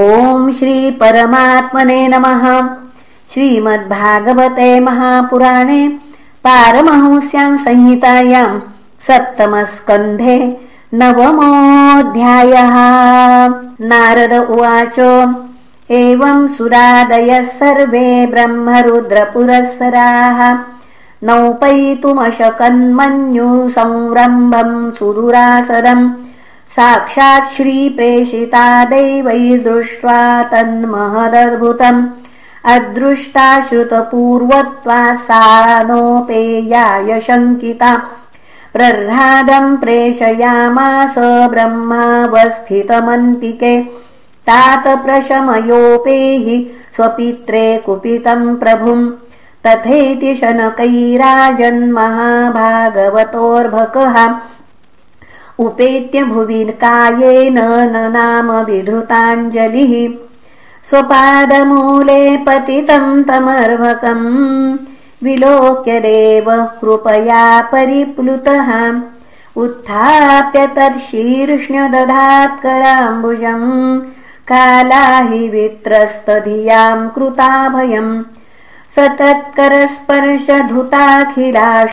ॐ श्रीपरमात्मने नमः। श्रीमद्भागवते महापुराणे पारमहंस्यां संहितायाम् सप्तमस्कन्धे नवमोऽध्यायः। नारद उवाच एवम् सुरादयः सर्वे ब्रह्मरुद्रपुरःसराः नौपैतुमशकन्मन्यु संरम्भम् सुदुरासदम् साक्षात् श्रीप्रेषिता दैवैर्दृष्ट्वा तन्महदद्भुतम्। अदृष्टा श्रुतपूर्वत्वा सा नोपेयाय शङ्किता। प्रह्लादम् प्रेषयामास ब्रह्मावस्थितमन्तिके। तातप्रशमयोपेहि स्वपित्रे कुपितम् प्रभुम्। तथेति शनकैराजन्महाभागवतोर्भकः उपेत्य भुवि कायेन न नाम विधृताञ्जलिः। स्वपादमूले पतितम् तमर्भकम् विलोक्य देव कृपया परिप्लुतः। उत्थाप्य तर्शीर्ष्ण्य दधात्कराम्बुजम् काला हि वित्रस्तधियाम् कृताभयम्। तत्करस्पर्शधुताखिला